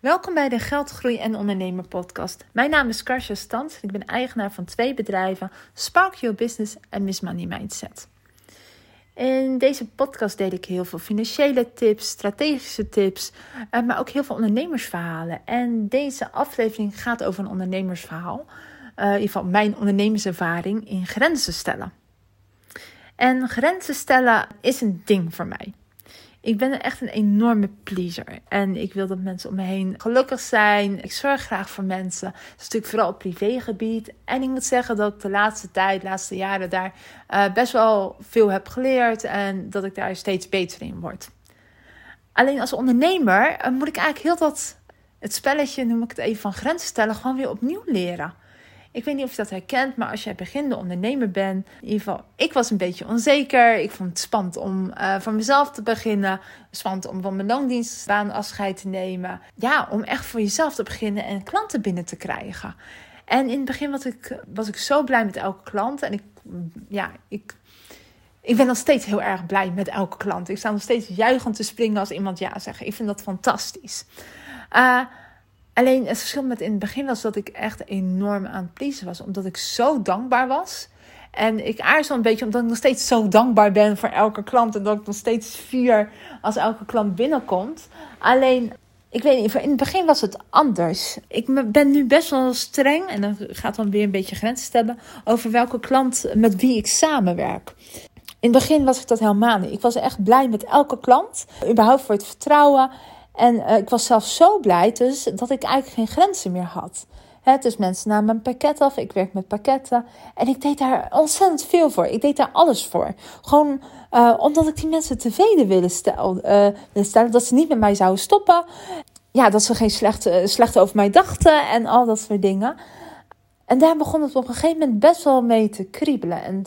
Welkom bij de Geldgroei en Ondernemer podcast. Mijn naam is Karsja Stans en ik ben eigenaar van twee bedrijven, Spark Your Business en Miss Money Mindset. In deze podcast deel ik heel veel financiële tips, strategische tips, eh, maar ook heel veel ondernemersverhalen. En deze aflevering gaat over een ondernemersverhaal, uh, in ieder geval mijn ondernemerservaring in grenzen stellen. En grenzen stellen is een ding voor mij. Ik ben echt een enorme pleaser. En ik wil dat mensen om me heen gelukkig zijn. Ik zorg graag voor mensen. Dat is natuurlijk vooral op privégebied. En ik moet zeggen dat ik de laatste tijd, de laatste jaren daar uh, best wel veel heb geleerd. En dat ik daar steeds beter in word. Alleen als ondernemer uh, moet ik eigenlijk heel dat, het spelletje, noem ik het even, van grenzen stellen, gewoon weer opnieuw leren. Ik weet niet of je dat herkent, maar als jij beginnende ondernemer bent, in ieder geval, ik was een beetje onzeker. Ik vond het spannend om uh, voor mezelf te beginnen. Spannend om van mijn loondienstbaan afscheid te nemen. Ja, om echt voor jezelf te beginnen en klanten binnen te krijgen. En in het begin was ik, was ik zo blij met elke klant. En ik, ja, ik, ik ben nog steeds heel erg blij met elke klant. Ik sta nog steeds juichend te springen als iemand ja zegt. Ik vind dat fantastisch. Uh, Alleen het verschil met in het begin was dat ik echt enorm aan het pleasen was. Omdat ik zo dankbaar was. En ik aarzel een beetje omdat ik nog steeds zo dankbaar ben voor elke klant. En dat ik nog steeds vier als elke klant binnenkomt. Alleen, ik weet niet, in het begin was het anders. Ik ben nu best wel streng. En dan gaat dan weer een beetje grenzen stellen. Over welke klant met wie ik samenwerk. In het begin was ik dat helemaal niet. Ik was echt blij met elke klant. Überhaupt voor het vertrouwen. En uh, ik was zelf zo blij dus dat ik eigenlijk geen grenzen meer had. Dus mensen namen een pakket af. Ik werk met pakketten. En ik deed daar ontzettend veel voor. Ik deed daar alles voor. Gewoon uh, omdat ik die mensen tevreden wilde stellen, uh, stellen. Dat ze niet met mij zouden stoppen. Ja, dat ze geen slechte, slecht over mij dachten. En al dat soort dingen. En daar begon het op een gegeven moment best wel mee te kriebelen. En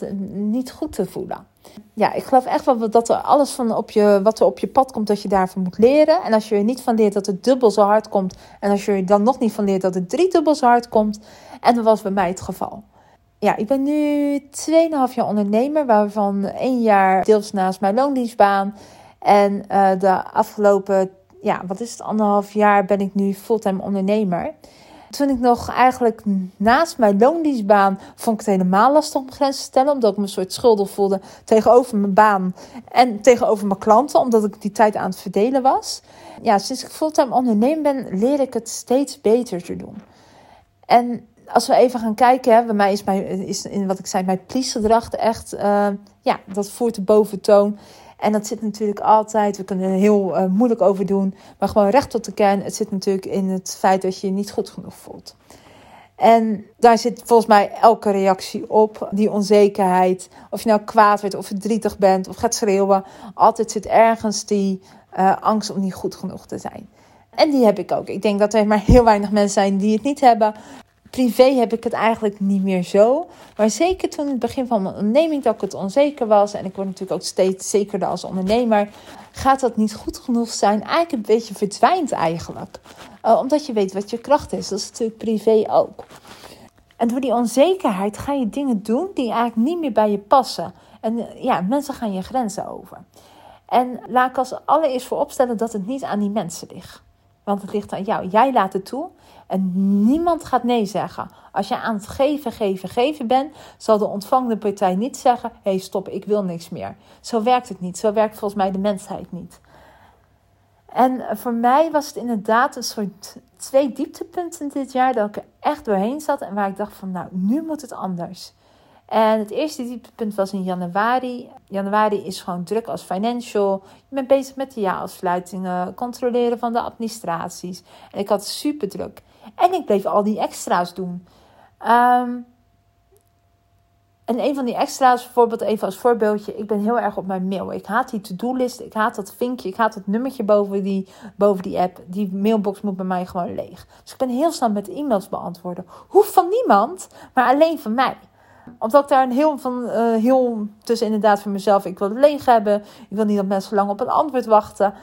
niet goed te voelen ja, ik geloof echt wel dat er alles van op je, wat er op je pad komt, dat je daarvan moet leren. En als je er niet van leert dat het dubbel zo hard komt. En als je er dan nog niet van leert dat het drie dubbel zo hard komt. En dat was bij mij het geval. Ja, ik ben nu 2,5 jaar ondernemer, waarvan één jaar deels naast mijn loondienstbaan. En uh, de afgelopen, ja, wat is het, anderhalf jaar ben ik nu fulltime ondernemer toen ik nog eigenlijk naast mijn loondienstbaan vond ik het helemaal lastig om grenzen te stellen. Omdat ik me soort schuldig voelde tegenover mijn baan en tegenover mijn klanten. Omdat ik die tijd aan het verdelen was. Ja, sinds ik fulltime ondernemer ben, leer ik het steeds beter te doen. En als we even gaan kijken, hè, bij mij is, mijn, is in wat ik zei, mijn please echt, uh, ja, dat voert de boventoon. En dat zit natuurlijk altijd, we kunnen er heel uh, moeilijk over doen, maar gewoon recht tot de kern. Het zit natuurlijk in het feit dat je je niet goed genoeg voelt. En daar zit volgens mij elke reactie op, die onzekerheid. Of je nou kwaad wordt of verdrietig bent of gaat schreeuwen. Altijd zit ergens die uh, angst om niet goed genoeg te zijn. En die heb ik ook. Ik denk dat er maar heel weinig mensen zijn die het niet hebben privé heb ik het eigenlijk niet meer zo. Maar zeker toen in het begin van mijn onderneming dat ik het onzeker was. En ik word natuurlijk ook steeds zekerder als ondernemer. Gaat dat niet goed genoeg zijn? Eigenlijk een beetje verdwijnt eigenlijk. Uh, omdat je weet wat je kracht is. Dat is natuurlijk privé ook. En door die onzekerheid ga je dingen doen die eigenlijk niet meer bij je passen. En uh, ja, mensen gaan je grenzen over. En laat ik als allereerst voor opstellen dat het niet aan die mensen ligt. Want het ligt aan jou. Jij laat het toe. En niemand gaat nee zeggen. Als je aan het geven, geven, geven bent, zal de ontvangende partij niet zeggen: hé, hey, stop, ik wil niks meer. Zo werkt het niet. Zo werkt volgens mij de mensheid niet. En voor mij was het inderdaad een soort twee dieptepunten dit jaar dat ik er echt doorheen zat en waar ik dacht van nou, nu moet het anders. En het eerste dieptepunt was in januari. Januari is gewoon druk als financial. Je bent bezig met de jaarafsluitingen, controleren van de administraties. En ik had super druk. En ik bleef al die extra's doen. Um, en een van die extra's, bijvoorbeeld even als voorbeeldje, ik ben heel erg op mijn mail. Ik haat die to-do-list, ik haat dat vinkje, ik haat dat nummertje boven die, boven die app. Die mailbox moet bij mij gewoon leeg. Dus ik ben heel snel met e-mails beantwoorden. Hoeft van niemand, maar alleen van mij omdat ik daar een heel van uh, heel tussen inderdaad voor mezelf. Ik wil het leeg hebben. Ik wil niet dat mensen lang op een antwoord wachten.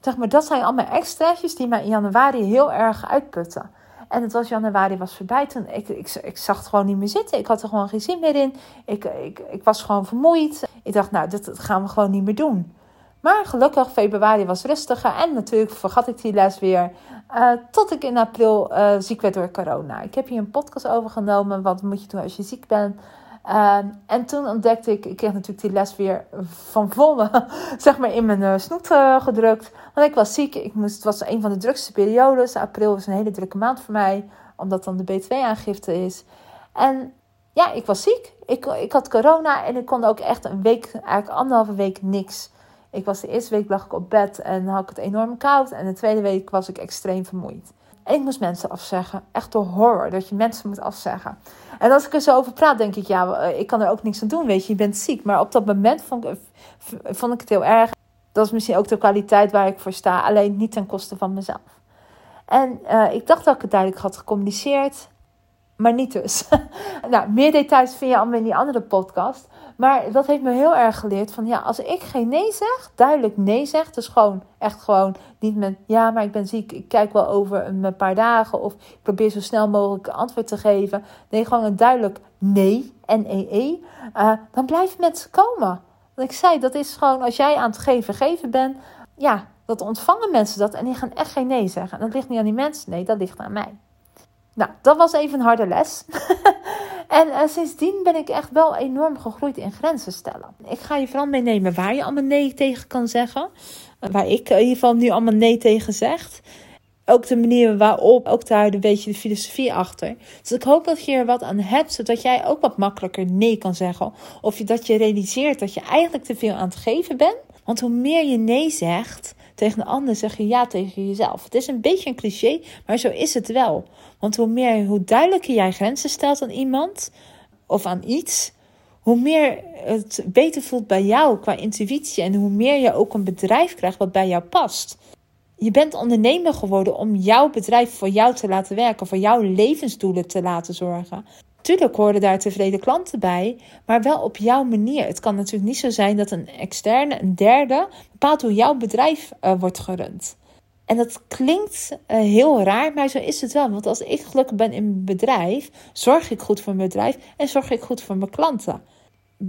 Zeg maar, dat zijn allemaal extraatjes die mij in januari heel erg uitputten. En het was januari was voorbij. Toen ik, ik, ik zag het gewoon niet meer zitten. Ik had er gewoon geen zin meer in. Ik, ik, ik was gewoon vermoeid. Ik dacht, nou, dit gaan we gewoon niet meer doen. Maar gelukkig, februari was rustiger en natuurlijk vergat ik die les weer. Uh, tot ik in april uh, ziek werd door corona. Ik heb hier een podcast over genomen. Wat moet je doen als je ziek bent? Uh, en toen ontdekte ik, ik kreeg natuurlijk die les weer van volle, zeg maar, in mijn snoet gedrukt. Want ik was ziek. Ik moest, het was een van de drukste periodes. April was een hele drukke maand voor mij, omdat dan de B2-aangifte is. En ja, ik was ziek. Ik, ik had corona en ik kon ook echt een week, eigenlijk anderhalve week niks. Ik was de eerste week lag ik op bed en had ik het enorm koud. En de tweede week was ik extreem vermoeid. En ik moest mensen afzeggen. Echt de horror dat je mensen moet afzeggen. En als ik er zo over praat, denk ik, ja, eh, ik kan er ook niks aan doen. Weet je, je bent ziek. Maar op dat moment vond ik, ik het heel erg. Dat is misschien ook de kwaliteit waar ik voor sta. Alleen niet ten koste van mezelf. En uh, ik dacht dat ik het duidelijk had gecommuniceerd. Maar niet dus. nou, meer details vind je allemaal in die andere podcast. Maar dat heeft me heel erg geleerd van ja, als ik geen nee zeg, duidelijk nee zeg, dus gewoon echt gewoon niet met ja, maar ik ben ziek, ik kijk wel over een paar dagen of ik probeer zo snel mogelijk antwoord te geven. Nee, gewoon een duidelijk nee, N-E-E, uh, dan blijven mensen komen. Want ik zei, dat is gewoon als jij aan het geven, geven bent, ja, dat ontvangen mensen dat en die gaan echt geen nee zeggen. En dat ligt niet aan die mensen, nee, dat ligt aan mij. Nou, dat was even een harde les. en sindsdien ben ik echt wel enorm gegroeid in grenzen stellen. Ik ga je vooral meenemen waar je allemaal nee tegen kan zeggen. Waar ik in ieder geval nu allemaal nee tegen zeg. Ook de manier waarop, ook daar een beetje de filosofie achter. Dus ik hoop dat je er wat aan hebt, zodat jij ook wat makkelijker nee kan zeggen. Of dat je realiseert dat je eigenlijk te veel aan het geven bent. Want hoe meer je nee zegt, tegen de ander zeg je ja tegen jezelf. Het is een beetje een cliché, maar zo is het wel. Want hoe meer, hoe duidelijker jij grenzen stelt aan iemand of aan iets, hoe meer het beter voelt bij jou qua intuïtie en hoe meer je ook een bedrijf krijgt wat bij jou past. Je bent ondernemer geworden om jouw bedrijf voor jou te laten werken, voor jouw levensdoelen te laten zorgen. Tuurlijk horen daar tevreden klanten bij, maar wel op jouw manier. Het kan natuurlijk niet zo zijn dat een externe, een derde, bepaalt hoe jouw bedrijf uh, wordt gerund. En dat klinkt uh, heel raar, maar zo is het wel. Want als ik gelukkig ben in mijn bedrijf, zorg ik goed voor mijn bedrijf en zorg ik goed voor mijn klanten.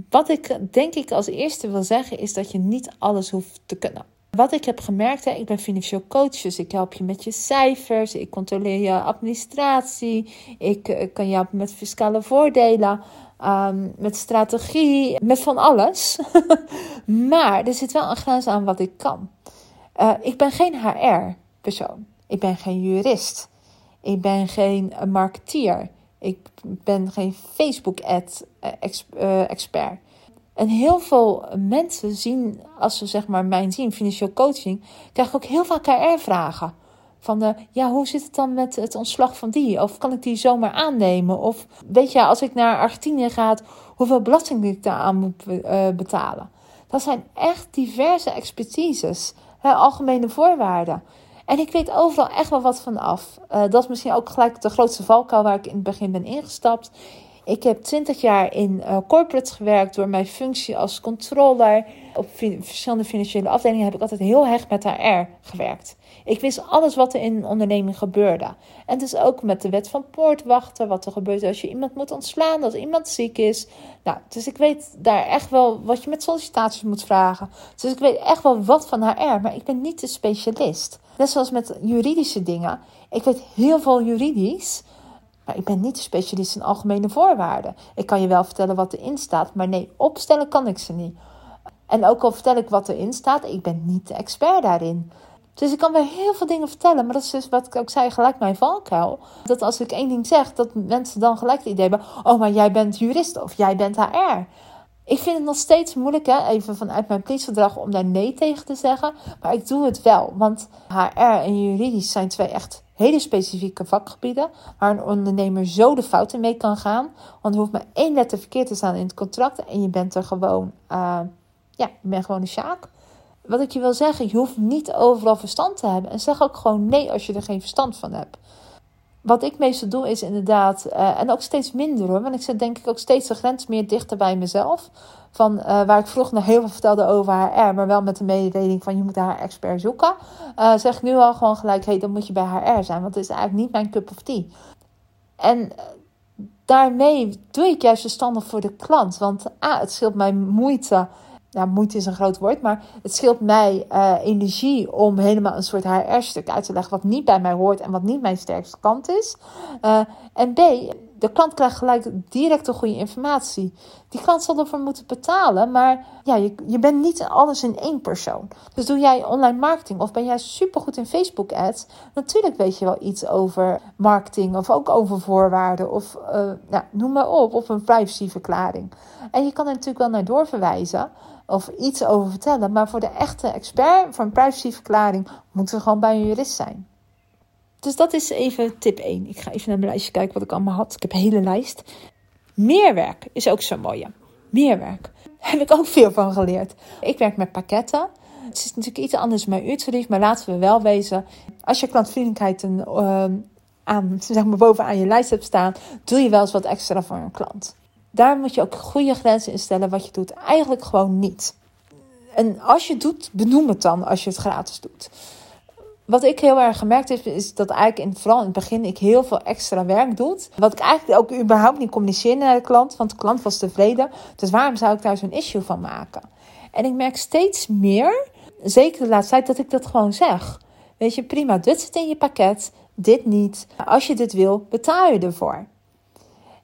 Wat ik denk ik als eerste wil zeggen, is dat je niet alles hoeft te kunnen. Wat ik heb gemerkt, hè, ik ben financieel coach, dus ik help je met je cijfers, ik controleer je administratie, ik, ik eh, kan je helpen met fiscale voordelen, um, met strategie, met van alles. maar er zit wel een grens aan wat ik kan. Uh, ik ben geen HR-persoon, ik ben geen jurist, ik ben geen marketeer, ik ben geen Facebook-ad-expert. Eh, en heel veel mensen zien, als ze zeg maar mijn zien, financieel coaching, krijg ik ook heel veel KR-vragen. Van de, ja, hoe zit het dan met het ontslag van die? Of kan ik die zomaar aannemen? Of weet je, als ik naar Argentinië ga, hoeveel belasting ik daar aan moet uh, betalen? Dat zijn echt diverse expertises, hè, algemene voorwaarden. En ik weet overal echt wel wat van af. Uh, dat is misschien ook gelijk de grootste valkuil waar ik in het begin ben ingestapt. Ik heb 20 jaar in uh, corporate gewerkt door mijn functie als controller. Op verschillende financiële afdelingen heb ik altijd heel hecht met HR gewerkt. Ik wist alles wat er in een onderneming gebeurde. En dus ook met de wet van poortwachten, wat er gebeurt als je iemand moet ontslaan, als iemand ziek is. Nou, dus ik weet daar echt wel wat je met sollicitaties moet vragen. Dus ik weet echt wel wat van HR, maar ik ben niet de specialist. Net zoals met juridische dingen. Ik weet heel veel juridisch. Maar ik ben niet de specialist in algemene voorwaarden. Ik kan je wel vertellen wat erin staat, maar nee, opstellen kan ik ze niet. En ook al vertel ik wat erin staat, ik ben niet de expert daarin. Dus ik kan wel heel veel dingen vertellen, maar dat is dus wat ik ook zei, gelijk mijn valkuil. Dat als ik één ding zeg, dat mensen dan gelijk het idee hebben: oh, maar jij bent jurist of jij bent HR. Ik vind het nog steeds moeilijk, hè, even vanuit mijn politieverdrag, om daar nee tegen te zeggen. Maar ik doe het wel, want HR en juridisch zijn twee echt hele specifieke vakgebieden waar een ondernemer zo de fouten mee kan gaan. Want er hoeft maar één letter verkeerd te staan in het contract en je bent er gewoon, uh, ja, je bent gewoon een sjaak. Wat ik je wil zeggen, je hoeft niet overal verstand te hebben. En zeg ook gewoon nee als je er geen verstand van hebt. Wat ik meestal doe is inderdaad, uh, en ook steeds minder hoor, want ik zet denk ik ook steeds de grens meer dichter bij mezelf. Van uh, waar ik vroeger heel veel vertelde over HR, maar wel met de mededeling van je moet haar expert zoeken. Uh, zeg ik nu al gewoon gelijk, hey, dan moet je bij HR zijn, want het is eigenlijk niet mijn cup of tea. En daarmee doe ik juist verstandig voor de klant. Want A, het scheelt mij moeite ja, moeite is een groot woord, maar het scheelt mij uh, energie om helemaal een soort HR-stuk uit te leggen wat niet bij mij hoort en wat niet mijn sterkste kant is. Uh, en B, de klant krijgt gelijk direct de goede informatie. Die klant zal ervoor moeten betalen, maar ja, je, je bent niet alles in één persoon. Dus doe jij online marketing of ben jij supergoed in Facebook ads? Natuurlijk weet je wel iets over marketing of ook over voorwaarden of uh, nou, noem maar op, of een privacyverklaring. En je kan er natuurlijk wel naar doorverwijzen of iets over vertellen, maar voor de echte expert een privacyverklaring moet er gewoon bij een jurist zijn. Dus dat is even tip 1. Ik ga even naar mijn lijstje kijken wat ik allemaal had. Ik heb een hele lijst. Meerwerk is ook zo mooi. Meerwerk. Daar heb ik ook veel van geleerd. Ik werk met pakketten. Het is natuurlijk iets anders mijn uurtarief, maar laten we wel wezen. Als je klantvriendelijkheid uh, aan, zeg maar bovenaan je lijst hebt staan, doe je wel eens wat extra voor een klant. Daar moet je ook goede grenzen in stellen. Wat je doet, eigenlijk gewoon niet. En als je het doet, benoem het dan als je het gratis doet wat ik heel erg gemerkt heb, is dat eigenlijk in, vooral in het begin ik heel veel extra werk doe. Wat ik eigenlijk ook überhaupt niet communiceerde naar de klant, want de klant was tevreden. Dus waarom zou ik daar zo'n issue van maken? En ik merk steeds meer, zeker de laatste tijd, dat ik dat gewoon zeg. Weet je, prima, dit zit in je pakket, dit niet. Als je dit wil, betaal je ervoor.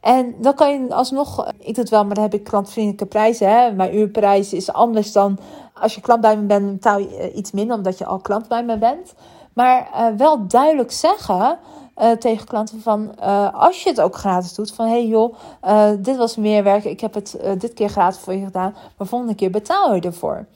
En dan kan je alsnog, ik doe het wel, maar dan heb ik klantvriendelijke prijzen. Hè? Mijn uurprijs is anders dan als je klant bij me bent, betaal je eh, iets minder omdat je al klant bij me bent. Maar uh, wel duidelijk zeggen tegen klanten van als je het ook gratis doet, van hey joh, dit was meer werk, ik heb het dit keer gratis voor je gedaan, maar volgende keer betaal je ervoor.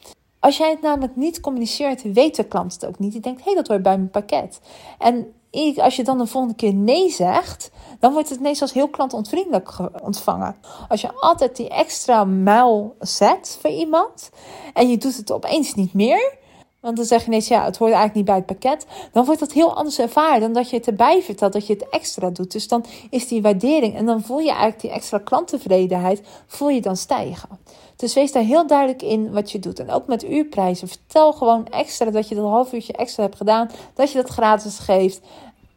Als jij het namelijk niet communiceert, weet de klant het ook niet. Die denkt, hé, hey, dat hoort bij mijn pakket. En als je dan de volgende keer nee zegt, dan wordt het meestal heel klantontvriendelijk ontvangen. Als je altijd die extra muil zet voor iemand en je doet het opeens niet meer, want dan zeg je ineens, ja, het hoort eigenlijk niet bij het pakket. Dan wordt dat heel anders ervaren dan dat je het erbij vertelt, dat je het extra doet. Dus dan is die waardering en dan voel je eigenlijk die extra klanttevredenheid, voel je dan stijgen. Dus wees daar heel duidelijk in wat je doet. En ook met uurprijzen. Vertel gewoon extra dat je dat half uurtje extra hebt gedaan. Dat je dat gratis geeft.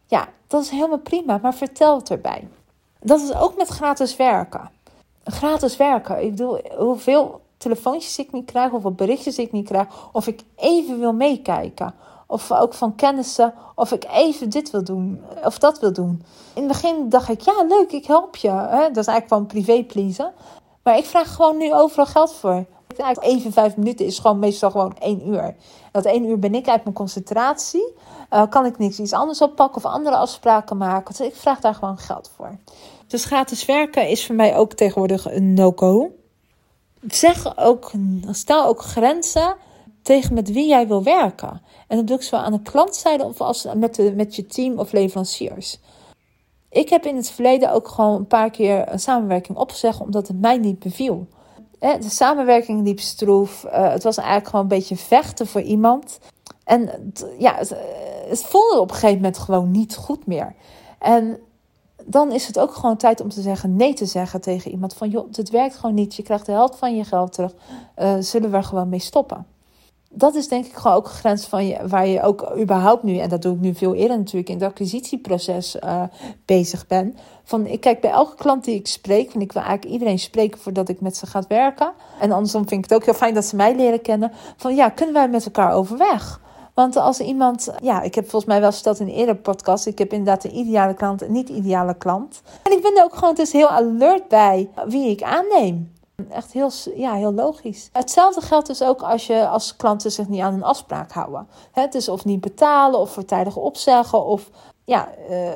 Ja, dat is helemaal prima, maar vertel het erbij. Dat is ook met gratis werken. Gratis werken. Ik bedoel, hoeveel telefoontjes ik niet krijg, hoeveel berichtjes ik niet krijg, of ik even wil meekijken. Of ook van kennissen, of ik even dit wil doen, of dat wil doen. In het begin dacht ik, ja, leuk, ik help je. Dat is eigenlijk gewoon privé pleasen. Maar ik vraag gewoon nu overal geld voor. Even vijf minuten is gewoon meestal gewoon één uur. Dat één uur ben ik uit mijn concentratie. Uh, kan ik niks iets anders oppakken of andere afspraken maken. Dus ik vraag daar gewoon geld voor. Dus gratis werken is voor mij ook tegenwoordig een no-go. Zeg ook, stel ook grenzen tegen met wie jij wil werken. En dat doe ik zowel aan de klantzijde of als met, de, met je team of leveranciers. Ik heb in het verleden ook gewoon een paar keer een samenwerking opgezegd omdat het mij niet beviel. De samenwerking liep stroef. Eh, het was eigenlijk gewoon een beetje vechten voor iemand. En ja, het, het voelde op een gegeven moment gewoon niet goed meer. En dan is het ook gewoon tijd om te zeggen nee te zeggen tegen iemand. Van joh, dit werkt gewoon niet. Je krijgt de helft van je geld terug. Uh, zullen we er gewoon mee stoppen? Dat is denk ik gewoon ook een grens van je, waar je ook überhaupt nu, en dat doe ik nu veel eerder natuurlijk, in het acquisitieproces uh, bezig ben. Van ik kijk bij elke klant die ik spreek, van ik wil eigenlijk iedereen spreken voordat ik met ze ga werken. En andersom vind ik het ook heel fijn dat ze mij leren kennen. Van ja, kunnen wij met elkaar overweg? Want als iemand, ja, ik heb volgens mij wel verteld in een eerdere podcast, ik heb inderdaad een ideale klant en niet ideale klant. En ik ben er ook gewoon dus heel alert bij wie ik aanneem. Echt heel, ja, heel logisch. Hetzelfde geldt dus ook als je als klanten zich niet aan een afspraak houden. Het is of niet betalen of voortijdig opzeggen of ja, uh,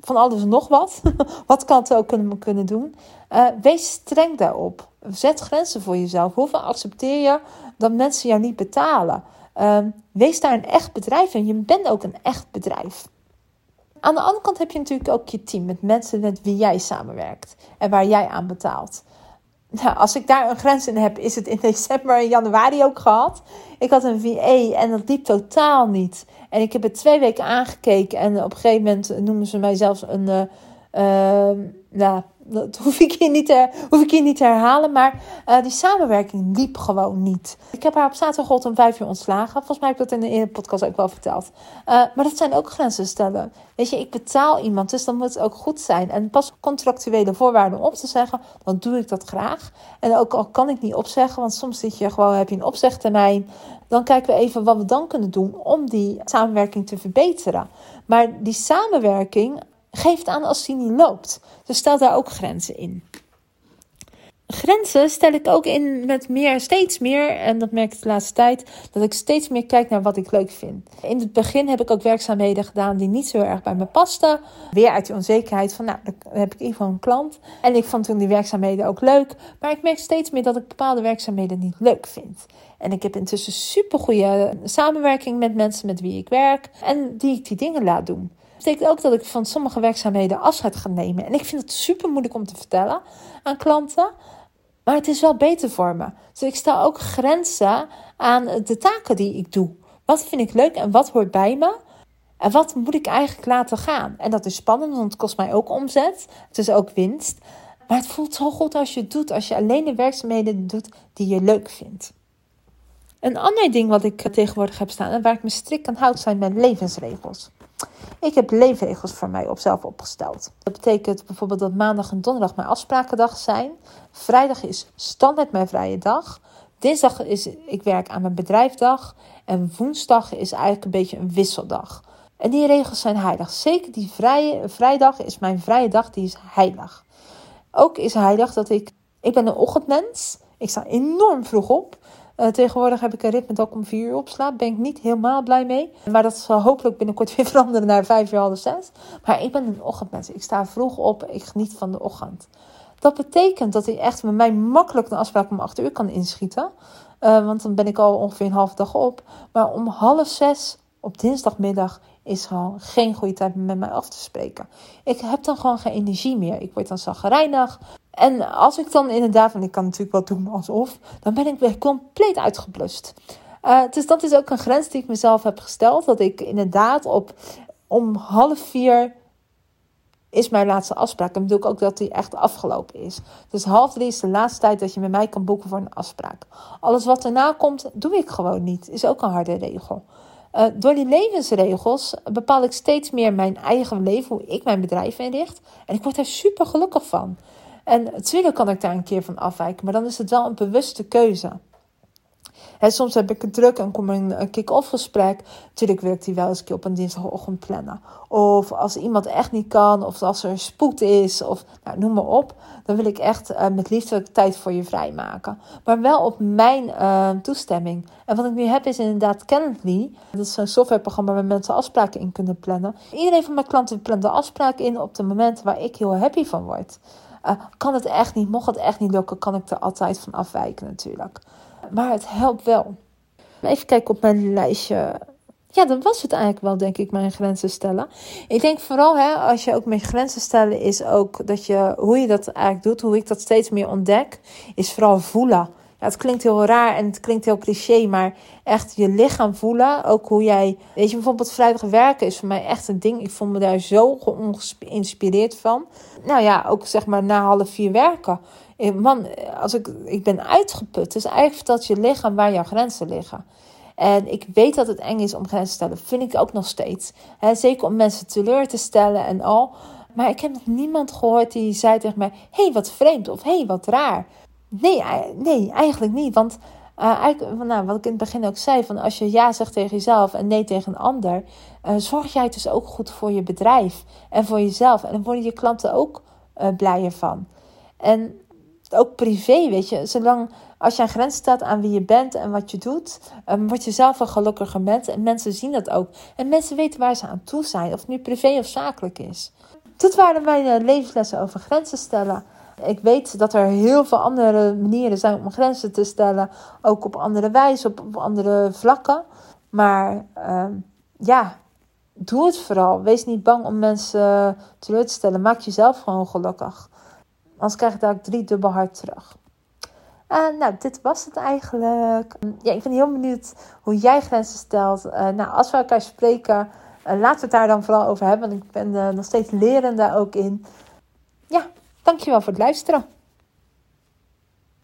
van alles en nog wat. wat klanten ook kunnen, kunnen doen. Uh, wees streng daarop. Zet grenzen voor jezelf. Hoeveel accepteer je dat mensen jou niet betalen? Um, wees daar een echt bedrijf en je bent ook een echt bedrijf. Aan de andere kant heb je natuurlijk ook je team met mensen met wie jij samenwerkt en waar jij aan betaalt. Nou, als ik daar een grens in heb, is het in december en januari ook gehad. Ik had een VA en dat liep totaal niet. En ik heb het twee weken aangekeken en op een gegeven moment noemen ze mij zelfs een, Uh, nou, dat hoef ik hier niet te, hoef ik niet te herhalen. Maar uh, die samenwerking liep gewoon niet. Ik heb haar op zaterdag om vijf uur ontslagen. Volgens mij heb ik dat in de podcast ook wel verteld. Uh, maar dat zijn ook grenzen stellen. Weet je, ik betaal iemand, dus dan moet het ook goed zijn. En pas contractuele voorwaarden op te zeggen, dan doe ik dat graag. En ook al kan ik niet opzeggen, want soms zit je gewoon, heb je een opzegtermijn. Dan kijken we even wat we dan kunnen doen om die samenwerking te verbeteren. Maar die samenwerking geeft aan als die niet loopt. Dus stel daar ook grenzen in. Grenzen stel ik ook in met meer, steeds meer, en dat merk ik de laatste tijd, dat ik steeds meer kijk naar wat ik leuk vind. In het begin heb ik ook werkzaamheden gedaan die niet zo erg bij me pasten. Weer uit die onzekerheid van, nou, dan heb ik in ieder geval een klant. En ik vond toen die werkzaamheden ook leuk, maar ik merk steeds meer dat ik bepaalde werkzaamheden niet leuk vind. En ik heb intussen super goede samenwerking met mensen met wie ik werk en die ik die dingen laat doen betekent ook dat ik van sommige werkzaamheden afscheid ga nemen. En ik vind het super moeilijk om te vertellen aan klanten. Maar het is wel beter voor me. Dus ik stel ook grenzen aan de taken die ik doe. Wat vind ik leuk en wat hoort bij me? En wat moet ik eigenlijk laten gaan? En dat is spannend, want het kost mij ook omzet. Het is ook winst. Maar het voelt zo goed als je het doet. Als je alleen de werkzaamheden doet die je leuk vindt. Een ander ding wat ik tegenwoordig heb staan en waar ik me strikt aan houd, zijn mijn levensregels. Ik heb leefregels voor mij op zelf opgesteld. Dat betekent bijvoorbeeld dat maandag en donderdag mijn afsprakendag zijn. Vrijdag is standaard mijn vrije dag. Dinsdag is ik werk aan mijn bedrijfdag. En woensdag is eigenlijk een beetje een wisseldag. En die regels zijn heilig. Zeker die vrije, vrijdag is mijn vrije dag, die is heilig. Ook is heilig dat ik... Ik ben een ochtendmens. Ik sta enorm vroeg op. Uh, tegenwoordig heb ik een ritme dat ik om vier uur opslaap. Ben ik niet helemaal blij mee. Maar dat zal hopelijk binnenkort weer veranderen naar vijf uur, half zes. Maar ik ben een ochtendmens. Ik sta vroeg op. Ik geniet van de ochtend. Dat betekent dat ik echt met mij makkelijk een afspraak om acht uur kan inschieten. Uh, want dan ben ik al ongeveer een halve dag op. Maar om half zes op dinsdagmiddag is gewoon geen goede tijd om met mij af te spreken. Ik heb dan gewoon geen energie meer. Ik word dan zagrijnig. En als ik dan inderdaad, want ik kan natuurlijk wel doen alsof, dan ben ik weer compleet uitgeblust. Uh, dus dat is ook een grens die ik mezelf heb gesteld. Dat ik inderdaad op om half vier is mijn laatste afspraak. En bedoel ik ook dat die echt afgelopen is. Dus half drie is de laatste tijd dat je met mij kan boeken voor een afspraak. Alles wat erna komt, doe ik gewoon niet. Is ook een harde regel. Uh, door die levensregels bepaal ik steeds meer mijn eigen leven, hoe ik mijn bedrijf inricht. En ik word daar super gelukkig van. En natuurlijk kan ik daar een keer van afwijken, maar dan is het wel een bewuste keuze. Soms heb ik het druk en kom een, een kick-off gesprek. Natuurlijk wil ik die wel eens een keer op een dinsdagochtend plannen. Of als iemand echt niet kan, of als er spoed is, of nou, noem maar op. Dan wil ik echt uh, met liefde tijd voor je vrijmaken. Maar wel op mijn uh, toestemming. En wat ik nu heb is inderdaad Calendly. Dat is een softwareprogramma waar mensen afspraken in kunnen plannen. Iedereen van mijn klanten plant de afspraak in op de momenten waar ik heel happy van word. Uh, kan het echt niet, mocht het echt niet lukken, kan ik er altijd van afwijken natuurlijk. Maar het helpt wel. Even kijken op mijn lijstje. Ja, dan was het eigenlijk wel, denk ik, mijn grenzen stellen. Ik denk vooral, hè, als je ook met grenzen stellen, is ook dat je, hoe je dat eigenlijk doet, hoe ik dat steeds meer ontdek, is vooral voelen. Ja, het klinkt heel raar en het klinkt heel cliché, maar echt je lichaam voelen. Ook hoe jij, weet je, bijvoorbeeld vrijdag werken is voor mij echt een ding. Ik voel me daar zo geïnspireerd van. Nou ja, ook zeg maar na half vier werken. Eh, man, als ik, ik ben uitgeput. Dus eigenlijk vertelt je lichaam waar jouw grenzen liggen. En ik weet dat het eng is om grenzen te stellen. Vind ik ook nog steeds. zeker om mensen teleur te stellen en al. Maar ik heb nog niemand gehoord die zei tegen mij: hey, wat vreemd of hey, wat raar. Nee, nee eigenlijk niet. Want uh, eigenlijk, nou, wat ik in het begin ook zei: van als je ja zegt tegen jezelf en nee tegen een ander, uh, zorg jij dus ook goed voor je bedrijf en voor jezelf. En dan worden je klanten ook uh, blijer van. En ook privé, weet je. Zolang als je een grens staat aan wie je bent en wat je doet, um, word je zelf een gelukkiger mens. En mensen zien dat ook. En mensen weten waar ze aan toe zijn, of het nu privé of zakelijk is. Dit waren mijn uh, levenslessen over grenzen stellen. Ik weet dat er heel veel andere manieren zijn om grenzen te stellen. Ook op andere wijze, op, op andere vlakken. Maar uh, ja, doe het vooral. Wees niet bang om mensen teleur te stellen. Maak jezelf gewoon gelukkig. Anders krijg ik daar drie dubbel hard terug. Uh, nou, dit was het eigenlijk. Ja, ik ben heel benieuwd hoe jij grenzen stelt. Uh, nou, als we elkaar spreken, laten we het daar dan vooral over hebben, want ik ben nog steeds lerend daar ook in. Ja, dankjewel voor het luisteren.